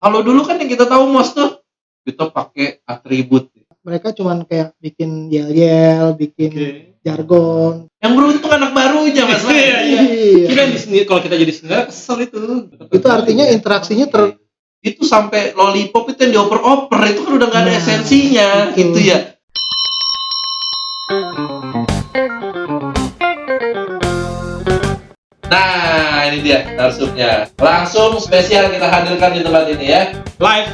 Kalau dulu kan yang kita tahu mos tuh kita pakai atribut. mereka cuman kayak bikin yel-yel, bikin Oke. jargon. Yang beruntung anak barunya mas. Iya, iya. Iya. Kita di sini kalau kita jadi sendiri kesel itu. Itu artinya interaksinya ter itu sampai lollipop itu yang dioper-oper itu kan udah nggak ada Nah, esensinya betul. gitu ya. Nah, ini dia narsumnya. Langsung spesial kita hadirkan di tempat ini ya. Live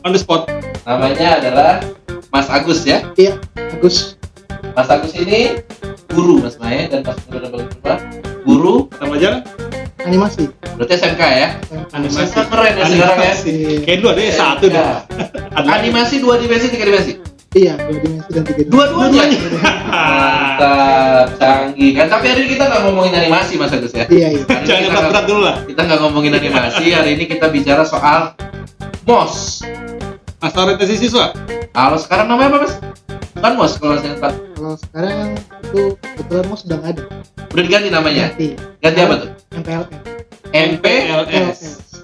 on the spot. Namanya adalah Mas Agus ya. Iya, bagus. Mas Agus ini guru Mas Mae dan Mas dan Mas guru Kita belajar Animasi. berarti SMK ya. animasi. SMK keren ya sekarang ya. Animasi. Kayak ada ya satu dah. Ada lagi. Animasi dua dimensi tiga dimensi. Iya, dua dimensi dan tiga dimensi. Dua-duanya. Mantap, canggih kan. Tapi hari ini kita nggak ngomongin animasi Mas Agus ya. Iya, iya. Hari Jangan kita berat-berat nggak- dulu lah. Kita nggak ngomongin animasi. Hari ini kita bicara soal MOS. Masa orientasi siswa. Kalau sekarang namanya apa Mas? Bukan MOS kalau saya tempat. Kalau sekarang itu kebetulan mau sudah nggak ada. Udah diganti namanya. Ganti. Ganti apa tuh? MPLS. MPLS.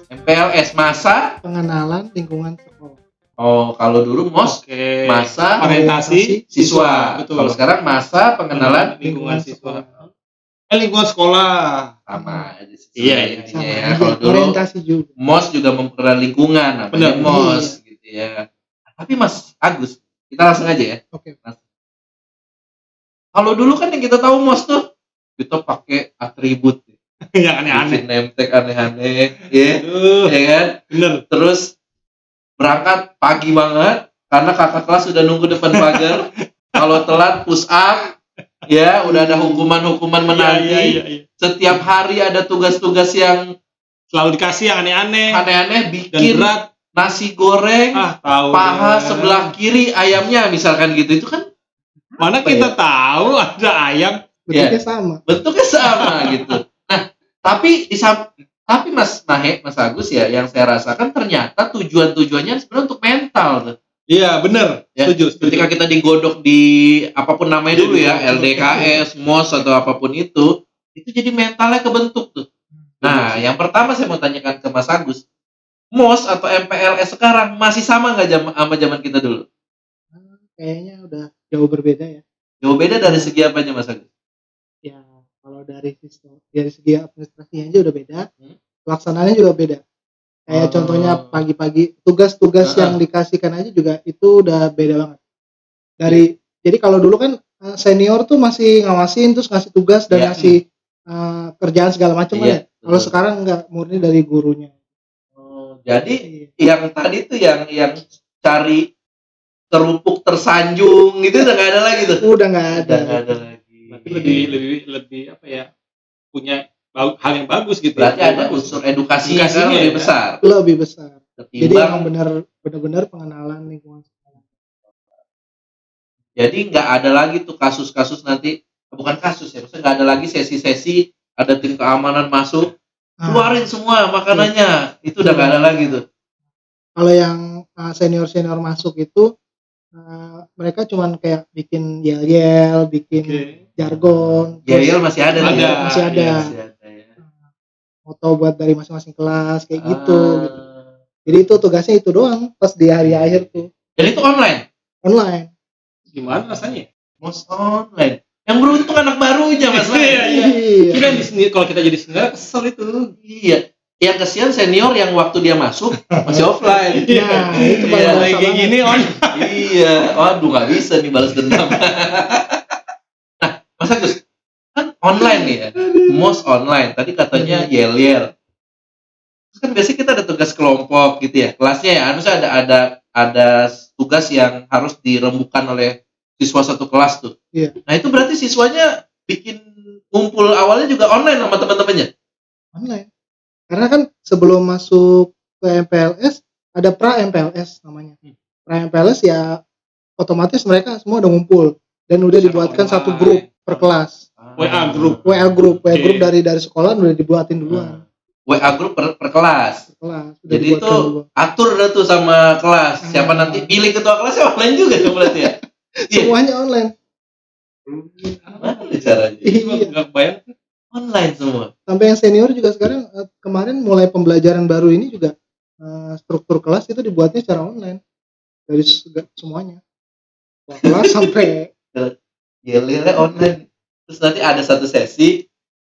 MPLS masa. Pengenalan lingkungan. Oh, kalau dulu MOS Oke. masa orientasi siswa. Betul. Kalau sekarang masa pengenalan lingkungan siswa. Eh lingkungan sekolah. sama aja sih. Iya, iya. intinya Sama ya. Kalau dulu orientasi juga. MOS juga mempererat lingkungan namanya Benar. MOS gitu ya. Tapi Mas Agus, kita langsung aja ya. Oke. Kalau dulu kan yang kita tahu MOS tuh kita pakai atribut, Yang aneh-aneh. name tag aneh-aneh, ya, ya kan? bener. Terus berangkat pagi banget karena kakak kelas sudah nunggu depan pagar. Kalau telat push up, ya udah ada hukuman-hukuman menanti. Iya, iya, iya. Setiap hari ada tugas-tugas yang Selalu dikasih yang aneh-aneh aneh-aneh, dan bikin berat. nasi goreng, Ah, tahu. paha deh. sebelah kiri ayamnya misalkan gitu itu kan Mana apa kita tahu ada ayam. Bentuknya sama. bentuknya sama gitu nah tapi di tapi mas Mahe mas Agus ya yang saya rasakan ternyata tujuan tujuannya sebenarnya untuk mental tuh Iya, bener. Ya, Setuju, setuju. ketika kita digodok di apa pun namanya dulu ya Iya, LDKS MOS atau apa pun itu itu jadi mentalnya kebentuk tuh nah yang pertama saya mau tanyakan ke Mas Agus MOS atau MPLS sekarang masih sama nggak jam- sama zaman kita dulu Ah, Kayaknya udah jauh berbeda ya. jauh beda dari segi apanya Mas Agus Ya, kalau dari sistem dari segi administrasinya aja udah beda. Hmm. Pelaksanaannya juga beda. Kayak Oh. contohnya pagi-pagi tugas-tugas Ah. yang dikasihkan aja juga itu udah beda banget. Dari jadi kalau dulu kan eh, senior tuh masih ngawasin terus ngasih tugas dan Iya. ngasih eh, kerjaan segala macam kan Iya, ya. Kalau sekarang enggak murni dari gurunya. Oh, jadi Iya. yang tadi tuh yang yang cari kerupuk tersanjung gitu udah nggak ada lagi tuh Udah nggak ada. udah nggak ada lagi Berarti lebih lebih lebih apa ya? Punya hal yang bagus gitu. berarti ya. ada unsur edukasinya kan Edukasinya lebih ya. besar Lebih besar. Jadi emang benar benar-benar pengenalan lingkungan sekolah. jadi nggak ada lagi tuh kasus-kasus nanti bukan kasus ya maksudnya nggak ada lagi sesi-sesi ada tim keamanan masuk Ah. keluarin semua makanannya itu udah nggak ada lagi tuh kalau yang senior senior masuk itu uh, mereka cuman kayak bikin yel yel bikin. Jargon ya terus ya masih ada ya. masih ada Iya, masih ada ya foto buat dari masing-masing kelas kayak gitu, Ah. gitu jadi itu tugasnya itu doang pas di hari akhir tuh dan itu online online Gimana rasanya? most online yang beruntung anak barunya mas Iya, iya. iya Kita di sini kalau kita jadi sendiri kesel itu. Iya. Yang kesian senior yang waktu dia masuk masih offline. nah itu Iya, kayak gini on. iya. Waduh nggak bisa nih balas dendam. Mas Agus, kan online nih ya. Most online. Tadi katanya yel yel. Terus kan biasanya kita ada tugas kelompok gitu ya. Kelasnya ya, harusnya ada ada ada tugas yang harus dirembukan oleh siswa satu kelas tuh. Iya. Nah itu berarti siswanya bikin ngumpul awalnya juga online sama teman-temannya. online karena kan sebelum masuk ke MPLS ada pra MPLS namanya Hmm. pra MPLS ya otomatis mereka semua udah ngumpul dan udah dibuatkan online. satu grup per kelas WA grup. WA grup WA grup dari dari sekolah udah dibuatin duluan WA grup per, per kelas. per kelas udah Jadi itu duluan. atur dah tuh sama kelas. Siapa Hmm. nanti pilih ketua kelasnya online juga ya berarti ya. Iya. semuanya online Gimana caranya? Iya. Enggak kebayang. Online semua. sampai yang senior juga sekarang eh, kemarin mulai pembelajaran baru ini juga eh, struktur kelas itu dibuatnya secara online dari semuanya kelas sampai Yel-yelnya online. Terus nanti ada satu sesi,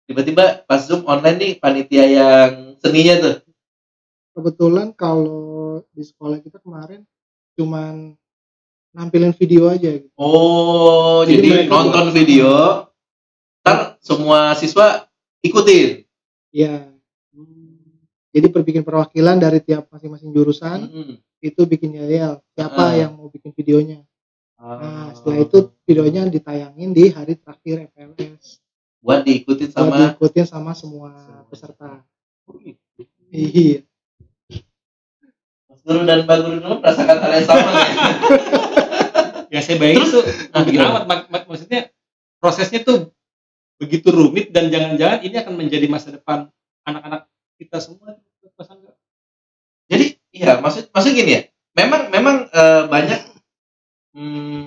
tiba-tiba pas Zoom online nih panitia yang seninya tuh. kebetulan kalau di sekolah kita kemarin cuman nampilin video aja gitu. Oh, Jadi jadi, nonton video, ntar semua siswa ikutin. ya jadi perbikin perwakilan dari tiap masing-masing jurusan Hmm. itu bikin yel siapa Ah. yang mau bikin videonya. Nah setelah itu videonya ditayangin di hari terakhir FLS buat diikutin buat sama diikutin sama semua peserta iya Mas Guru dan Mbak Guru dulu merasakan hal yang sama ya? Ya saya Terus, tuh ah, begini gimana? amat mak- mak- maksudnya prosesnya tuh begitu rumit dan jangan-jangan ini akan menjadi masa depan anak-anak kita semua. Angga. Jadi iya maksud maksud gini ya. Memang memang eh, banyak hmm,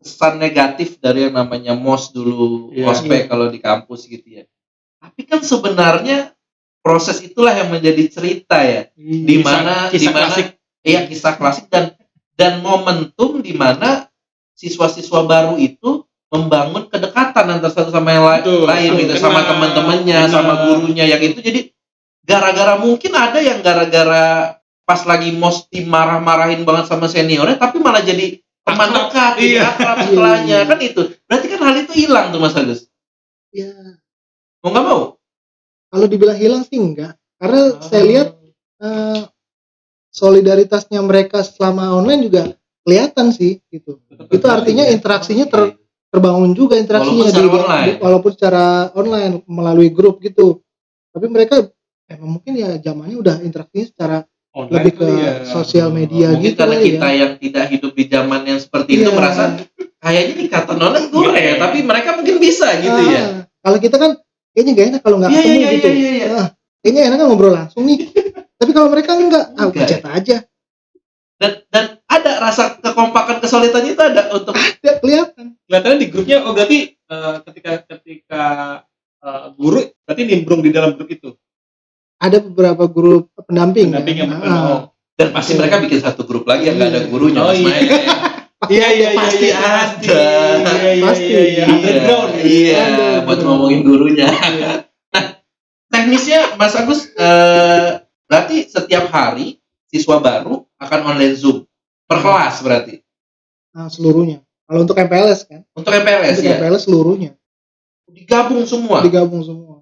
kesan negatif dari yang namanya mos dulu, Iya. ospek kalau di kampus gitu ya. Tapi kan sebenarnya proses itulah yang menjadi cerita ya. Di mana Kisah- kisah di mana klasik. iya kisah klasik dan dan momentum di mana siswa-siswa baru itu membangun kedekatan antara satu sama yang la- Betul, lain gitu sama Benar, teman-temannya sama gurunya yang itu jadi gara-gara mungkin ada yang gara-gara pas lagi mos dimarah-marahin banget sama seniornya tapi malah jadi teman dekat jadi Iya. akrab Iya, setelahnya iya. kan itu. Berarti kan hal itu hilang tuh Mas Agus ya mau nggak mau? Kalau dibilang hilang sih enggak karena saya lihat eh, solidaritasnya mereka selama online juga kelihatan sih gitu. Itu artinya interaksinya ter- terbangun juga interaksinya Walaupun secara di- online. di- walaupun secara online melalui grup gitu. Tapi mereka emang mungkin ya zamannya udah interaksinya secara Online lebih ke ya. sosial media mungkin gitu karena kali kita ya. yang tidak hidup di zaman yang seperti itu Iya. merasa kayaknya ikatan online gue Nggak ya enak. tapi mereka mungkin bisa gitu Ah, ya kalau kita kan kayaknya gak enak kalau nggak Iya, ketemu iya, gitu iya, iya, iya. Ah, kayaknya enak kan ngobrol langsung nih tapi kalau mereka enggak ah Enggak. chat aja dan dan ada rasa kekompakan kesulitan itu ada untuk ya kelihatan Kelihatannya di grupnya oh berarti eh, ketika ketika eh, guru berarti nimbrung di dalam grup itu. Ada beberapa grup pendamping, Pendamping ya. yang Ah, oh. dan pasti mereka bikin satu grup lagi yang nggak ada gurunya Oh, Mas iya. Iya iya iya Pasti iya, ada. pasti. Iya iya Pasti. iya iya. Underground. iya, iya Underground. buat ngomongin gurunya nah teknisnya Mas Agus eh, berarti setiap hari siswa baru akan online zoom per kelas berarti ah, seluruhnya kalau untuk MPLS kan untuk MPLS untuk ya MPLS seluruhnya digabung semua digabung semua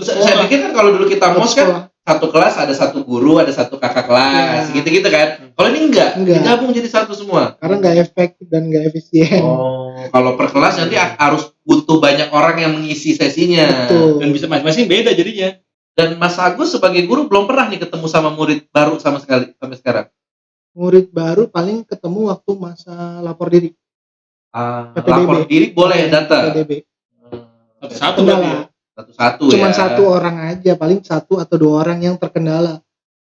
saya, saya pikir kan kalau dulu kita mos kan satu kelas ada satu guru ada satu kakak kelas Iya. gitu-gitu kan kalau ini enggak, Enggak. digabung jadi satu semua karena nggak efektif dan nggak efisien oh kalau per kelas nanti a- harus butuh banyak orang yang mengisi sesinya Betul. Dan bisa masing-masing beda jadinya. dan Mas Agus sebagai guru belum pernah nih ketemu sama murid baru sama sekali sampai sekarang murid baru paling ketemu waktu masa lapor diri PPDB. lapor diri boleh datang PDB Satu-satu berarti ya. Satu-satu cuman ya satu orang aja paling satu atau dua orang yang terkendala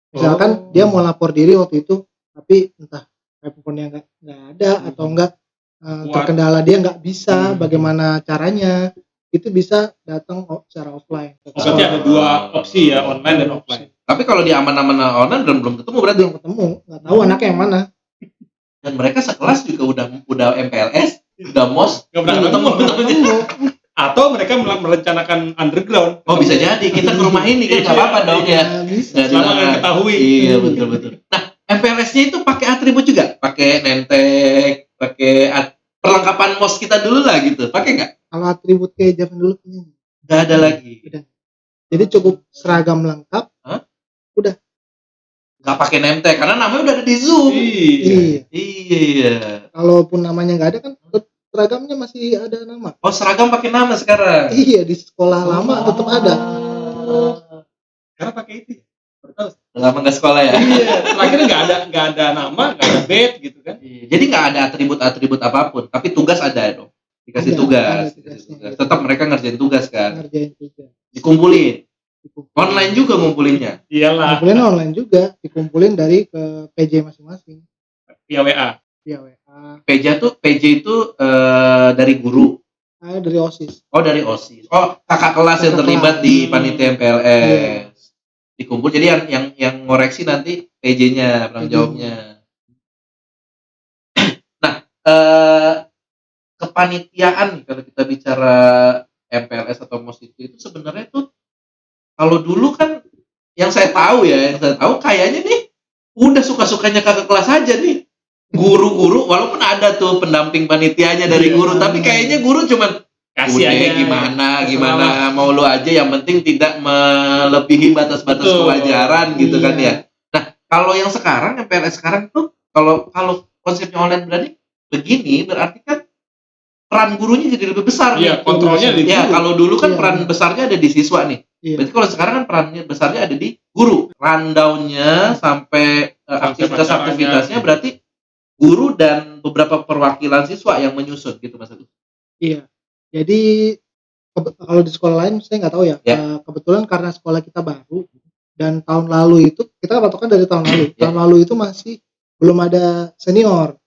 misalkan Oh. dia mau lapor diri waktu itu tapi entah handphonenya nggak nggak ada atau enggak eh, Kuat. terkendala dia nggak bisa Hmm. bagaimana caranya itu bisa datang secara offline Oh, berarti ada dua opsi ya, online dan offline. tapi kalau di aman-aman online belum belum ketemu berarti belum ketemu nggak tahu anaknya yang mana dan mereka sekelas juga udah udah MPLS udah mos Nggak pernah ketemu Atau mereka merencanakan underground. oh bisa jadi kita ke rumah ini kan nggak apa-apa dong ya bisa Nggak Selama nggak ketahui. Iya betul betul. Nah MPLS-nya itu pakai atribut juga, pakai nentek, pakai at- perlengkapan mos kita dulu lah gitu. Pakai nggak? kalau atribut kayak zaman dulu kayaknya nggak. Ada lagi. jadi cukup seragam lengkap Nggak pakai nentek karena namanya udah ada di Zoom. Iya. iya Iya. kalaupun namanya nggak ada kan seragamnya masih ada nama Oh seragam pakai nama sekarang. iya di sekolah lama tetap ada Karena pakai itu. ya. Baru tahu. Lama nggak sekolah ya. Iya. Terakhirnya nggak ada nggak ada nama, nggak ada bed gitu kan. Iya. Jadi nggak ada atribut-atribut apa pun, tapi tugas ada dong. Dikasih Ada, tugas. ada dikasih tugas. Tetap mereka ngerjain tugas kan. ngerjain juga Dikumpulin. Online juga ngumpulinnya. Iyalah. dikumpulin online juga dikumpulin dari ke PJ masing-masing Via WA. via WA PJ tuh PJ itu eh, dari guru. ah, dari osis Oh dari OSIS. Oh kakak kelas yang Kakak terlibat kelas. di panitia MPLS. dikumpul jadi yang yang yang ngoreksi nanti PJ-nya penanggung jawabnya nah eh, kepanitiaan kalau kita bicara MPLS atau MOS itu itu sebenarnya tuh kalau dulu kan yang saya tahu ya yang saya tahu kayaknya nih udah suka-sukanya kakak kelas aja nih guru-guru walaupun ada tuh pendamping panitianya dari Iya. guru tapi kayaknya guru cuman kasih aja gimana gimana mau lu aja yang penting tidak melebihi batas-batas Betul. kewajaran gitu kan Iya. ya. Nah, kalau yang sekarang yang PLS sekarang tuh kalau kalau konsepnya online berarti begini berarti kan peran gurunya jadi lebih besar iya nih. kontrolnya di Ya, guru. kalau dulu kan Iya. peran besarnya ada di siswa nih. Iya. Berarti kalau sekarang kan perannya besarnya ada di guru. Rundown-nya sampai eh, aktivitas-aktivitasnya berarti guru dan beberapa perwakilan siswa yang menyusun gitu Mas Agus. Iya. Jadi kalau di sekolah lain saya nggak tahu ya. Ya. Eh, Kebetulan karena sekolah kita baru dan tahun lalu itu kita patokan dari tahun lalu. Ya. Tahun lalu itu masih belum ada senior.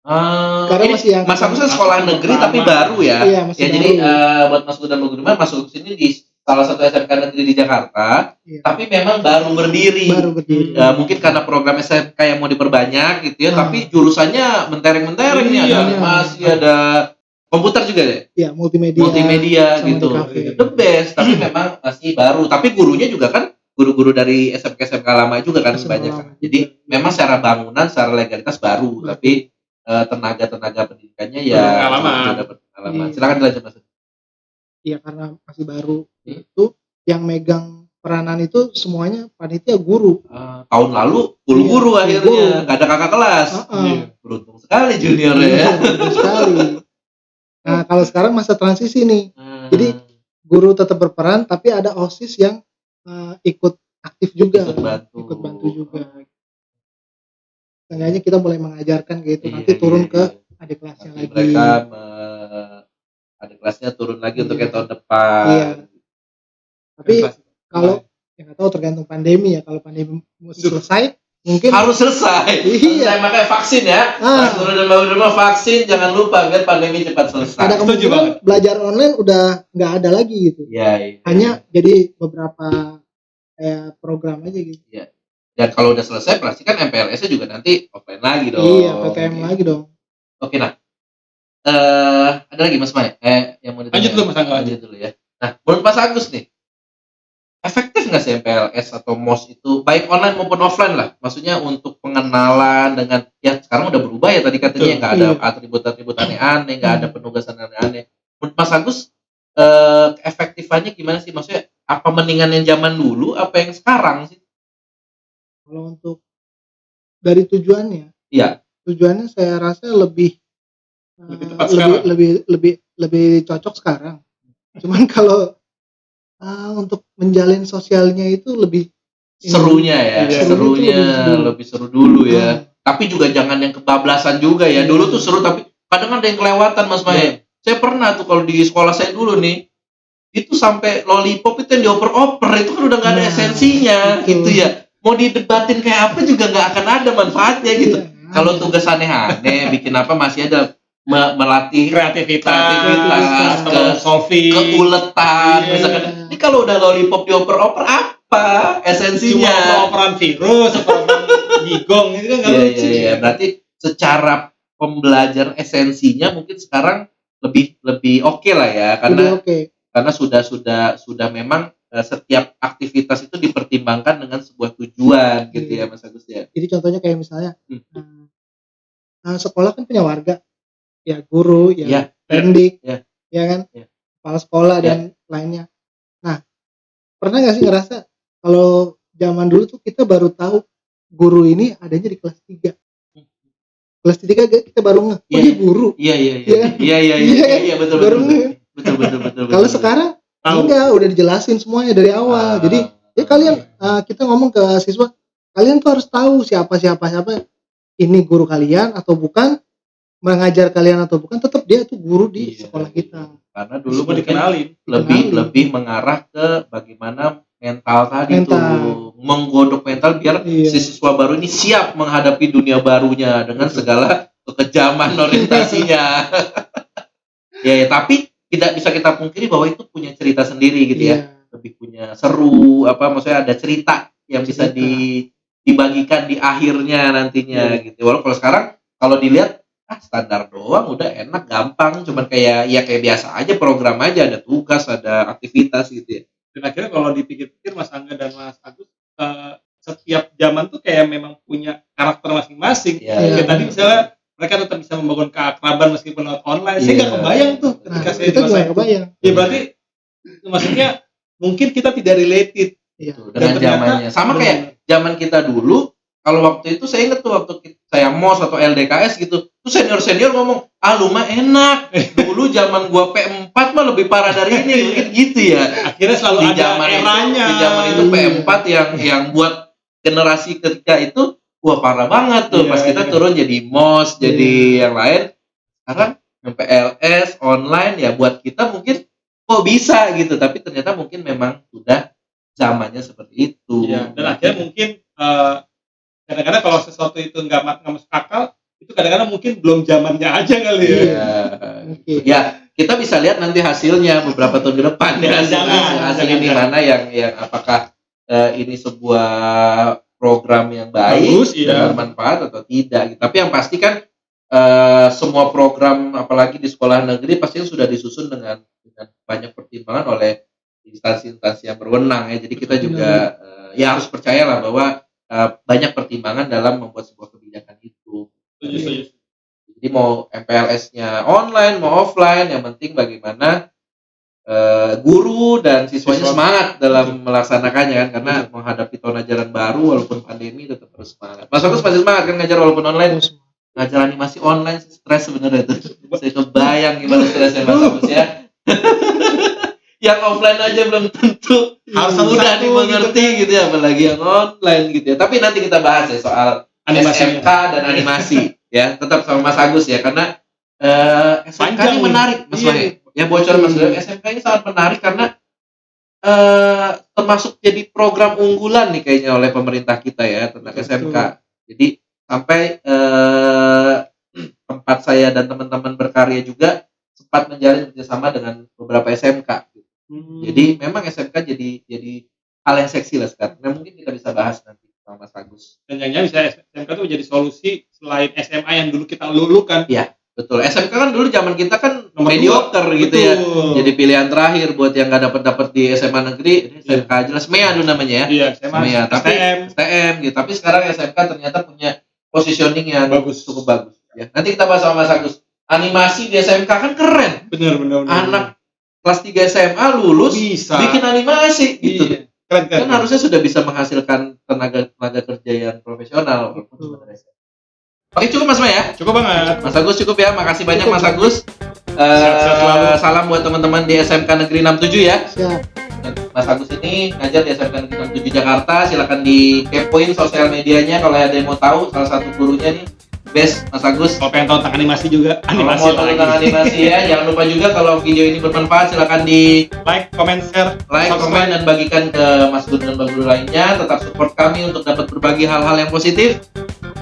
Ah, Karena masih yang- Mas Agus kan sekolah negeri tapi baru ya. Iya, masih ya baru. jadi eh, buat Mas Gus dan Mbak Gudiman masuk sini di salah satu SMK negeri di Jakarta, Iya. tapi memang baru berdiri. baru berdiri. Ya, mungkin karena program SMK yang mau diperbanyak gitu ya, Ah. tapi jurusannya mentereng-mentereng nih ada Iya. animasi, ada komputer juga deh, Iya, multimedia. multimedia gitu. The best, tapi memang masih baru. Tapi gurunya juga kan guru-guru dari SMK SMK lama juga kan SMK banyak. lama kan. Jadi memang secara bangunan, secara legalitas baru, tapi eh, tenaga-tenaga pendidikannya ya Berpengalaman. sudah berpengalaman. Iya. Silakan dilanjut Mas. Iya, karena masih baru. Hmm. Itu yang megang peranan itu semuanya panitia guru. Ah, tahun lalu full Iya, guru akhirnya, guru. nggak ada kakak kelas. Heeh. Iya. Beruntung sekali juniornya ya. Iya, betul sekali. Nah, kalau sekarang masa transisi nih, Hmm. Jadi, guru tetap berperan tapi ada OSIS yang eh, ikut aktif juga. ikut bantu. Ikut bantu juga. Seenggaknya kita mulai mengajarkan gitu, Iya, nanti turun iya, ke iya. adik kelasnya lagi. mereka me- ada kelasnya turun lagi untuk Iya. yang tahun depan. Iya. Tapi kalau yang nggak tahu tergantung pandemi ya. Kalau pandemi selesai, mungkin Harus selesai. Iya. Nah, makanya vaksin ya. Ah. Dan Mbak Guru mah vaksin jangan lupa biar pandemi cepat selesai. ada Setuju kemungkinan banget. belajar online udah nggak ada lagi gitu. Iya, iya. Hanya jadi beberapa kayak program aja gitu. dan kalau udah selesai pasti kan MPLS-nya juga nanti offline lagi dong. Iya, PTM lagi dong. Oke nah. Eh ada lagi Mas Mai? Eh yang mau ditanya? Lanjut dulu, Mas Angga, Lanjut dulu ya. Nah, menurut Mas Agus nih, efektif nggak sih MPLS atau MOS itu baik online maupun offline lah? Maksudnya untuk pengenalan dengan ya sekarang udah berubah ya tadi katanya nggak ada iya. atribut-atribut aneh-aneh, nggak ada penugasan aneh-aneh. Menurut Mas Agus eh efektifannya gimana sih? Maksudnya apa mendingan yang zaman dulu apa yang sekarang sih? Kalau untuk dari tujuannya, Iya. tujuannya saya rasa lebih Lebih tepat lebih, sekarang. lebih lebih lebih cocok sekarang. Cuman kalau eh, untuk menjalin sosialnya itu lebih Serunya ya, Iya. serunya Serunya lebih lebih seru dulu ya. Hmm. tapi juga jangan yang kebablasan juga ya. Dulu tuh seru tapi kadang ada yang kelewatan Mas Mae. Saya pernah tuh kalau di sekolah saya dulu nih itu sampai lollipop itu yang dioper-oper itu kan udah nggak ada Nah, esensinya gitu ya. Mau didebatin kayak apa juga nggak akan ada manfaatnya gitu. Iya. Kalau tugas aneh-aneh bikin apa masih ada melatih kreativitas, Kreativitas, problem solving, keuletan Iya. misalkan. Ini kalau udah lollipop dioper-oper apa cuma esensinya? operan virus, operan gigong itu kan nggak Iya, lucu. iya, iya. Berarti secara pembelajaran esensinya mungkin sekarang lebih lebih oke lah ya karena oke. karena sudah sudah sudah memang eh, setiap aktivitas itu dipertimbangkan dengan sebuah tujuan gitu ya Iya. Mas Agus ya. Jadi contohnya kayak misalnya Hmm. eh, eh, sekolah kan punya warga, ya guru, ya Iya. pendik, Iya. ya kan, Iya. kepala sekolah Iya. dan lainnya. Nah, pernah nggak sih ngerasa kalau zaman dulu tuh kita baru tahu guru ini adanya di kelas 3 kelas 3 kita baru ngeh, oh Iya. dia guru. Iya iya iya. Iya. Iya iya Iya, iya iya betul baru betul. ngeh. Betul betul betul. Kalau betul. sekarang Tahu. enggak, udah dijelasin semuanya dari awal. Ah. Jadi ya kalian eh, kita ngomong ke siswa, kalian tuh harus tahu siapa siapa siapa ini guru kalian atau bukan, mengajar kalian atau bukan, tetap dia tuh guru di Iya, sekolah iya. kita. Karena dulu mungkin dikenalin. lebih Dikenalin. lebih mengarah ke bagaimana mental tadi Mental. tuh menggodok mental biar Iya. si siswa baru ini siap menghadapi dunia barunya dengan segala kekejaman orientasinya. ya, ya, tapi tidak bisa kita pungkiri bahwa itu punya cerita sendiri gitu ya. Iya. lebih punya seru apa maksudnya ada cerita yang bisa Cerita. di dibagikan di akhirnya nantinya Iya. gitu. Walau kalau sekarang kalau dilihat ah standar doang udah enak gampang cuman kayak ya kayak biasa aja program aja ada tugas ada aktivitas gitu ya. dan akhirnya kalau dipikir-pikir Mas Angga dan Mas Agus eh, setiap zaman tuh kayak memang punya karakter masing-masing Iya. kayak Iya. tadi misalnya mereka tetap bisa membangun keakraban meskipun lewat online saya Iya. nggak kebayang tuh Nah, ketika saya masa juga itu. kebayang. ya berarti maksudnya mungkin kita tidak related Iya. Tuh, Dan dengan ternyata- zamannya. Sama kayak zaman kita dulu kalau waktu itu saya inget tuh waktu kita, saya MOS atau LDKS gitu tuh senior senior ngomong ah lu mah enak. Dulu zaman gua P4 mah lebih parah dari ini. Mungkin gitu ya. Akhirnya selalu di ada zaman itu eranya. di zaman itu P4 yang yang buat generasi ketika itu wah parah banget tuh. Iya, pas kita iya. turun jadi MOS jadi Iya. yang lain. Sekarang yang PLS online ya buat kita mungkin kok bisa gitu. Tapi ternyata mungkin memang sudah zamannya seperti itu. Iya, dan akhirnya mungkin eh, kadang-kadang kalau sesuatu itu nggak nggak masuk akal itu kadang-kadang mungkin belum zamannya aja kali ya Iya. Oke. Ya, kita bisa lihat nanti hasilnya beberapa tahun ke depan ya. Hasil, Jangan, hasil, hasilnya jangan, di mana yang yang apakah eh, ini sebuah program yang baik Bagus, iya. dan bermanfaat atau tidak. gitu. Tapi yang pasti kan eh, semua program apalagi di sekolah negeri pasti sudah disusun dengan dengan banyak pertimbangan oleh instansi-instansi yang berwenang ya. Jadi kita juga eh, ya harus percayalah bahwa eh, banyak pertimbangan dalam membuat sebuah kebijakan itu. Setuju, setuju. Jadi mau MPLS-nya online, mau offline, yang penting bagaimana eh, guru dan siswanya Siswa. semangat dalam melaksanakannya kan karena menghadapi tahun ajaran baru walaupun pandemi tetap harus semangat. Mas Agus masih semangat kan ngajar walaupun online, ngajar animasi online sih stres sebenarnya tuh. Saya kebayang gimana stresnya Mas Agus ya. yang offline aja belum tentu Harus mudah dimengerti gitu ya apalagi yang online gitu ya. Tapi nanti kita bahas ya soal Animasinya. SMK dan animasi ya tetap sama Mas Agus ya karena eh SMK Panjang ini menarik Mas Iya. Wahid ya bocor Mas. Wahid SMK ini sangat menarik karena eh termasuk jadi program unggulan nih kayaknya oleh pemerintah kita ya tentang Betul. SMK jadi sampai eh tempat saya dan teman-teman berkarya juga sempat menjalin kerjasama dengan beberapa SMK Hmm. jadi memang SMK jadi jadi hal yang seksi lah sekarang nah mungkin kita bisa bahas nanti sama Mas Agus dan yang bisa SMK itu menjadi solusi selain SMA yang dulu kita lulukan Betul. SMK kan dulu zaman kita kan Nomor mediocre gitu ya. Betul. Jadi pilihan terakhir buat yang nggak dapat dapat di SMA negeri, SMK jelas MEA dulu namanya ya. iya SMA Iya, tapi- STM STM gitu. Tapi sekarang SMK ternyata punya positioning yang Bagus. cukup bagus. Ya. Nanti kita bahas sama Mas Agus. Animasi di SMK kan keren. benar benar benar Anak kelas 3 SMA lulus bisa bikin animasi gitu. Iya. keren keren Kan harusnya sudah bisa menghasilkan tenaga tenaga kerja yang profesional. Oke cukup Mas Maya. cukup banget Mas Agus cukup ya, makasih banyak Cukup. Mas Agus. Eh, selalu. salam buat teman-teman di SMK Negeri 67 ya. siap. Mas Agus ini ngajar di SMK Negeri 67 Jakarta. Silakan di kepoin sosial medianya kalau ada yang mau tahu salah satu gurunya nih. Best Mas Agus. kalau pengen tahu tentang animasi juga Kalau animasi mau tahu lagi tentang animasi ya, jangan lupa juga kalau video ini bermanfaat silakan di like comment share like, Subscribe. komen dan bagikan ke Mas Gun dan Mbak Guru lainnya. Tetap support kami untuk dapat berbagi hal-hal yang positif,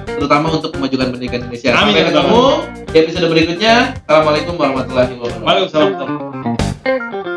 terutama untuk kemajuan pendidikan Indonesia. Amin, Sampai ketemu di episode berikutnya. Assalamualaikum warahmatullahi wabarakatuh. Waalaikumsalam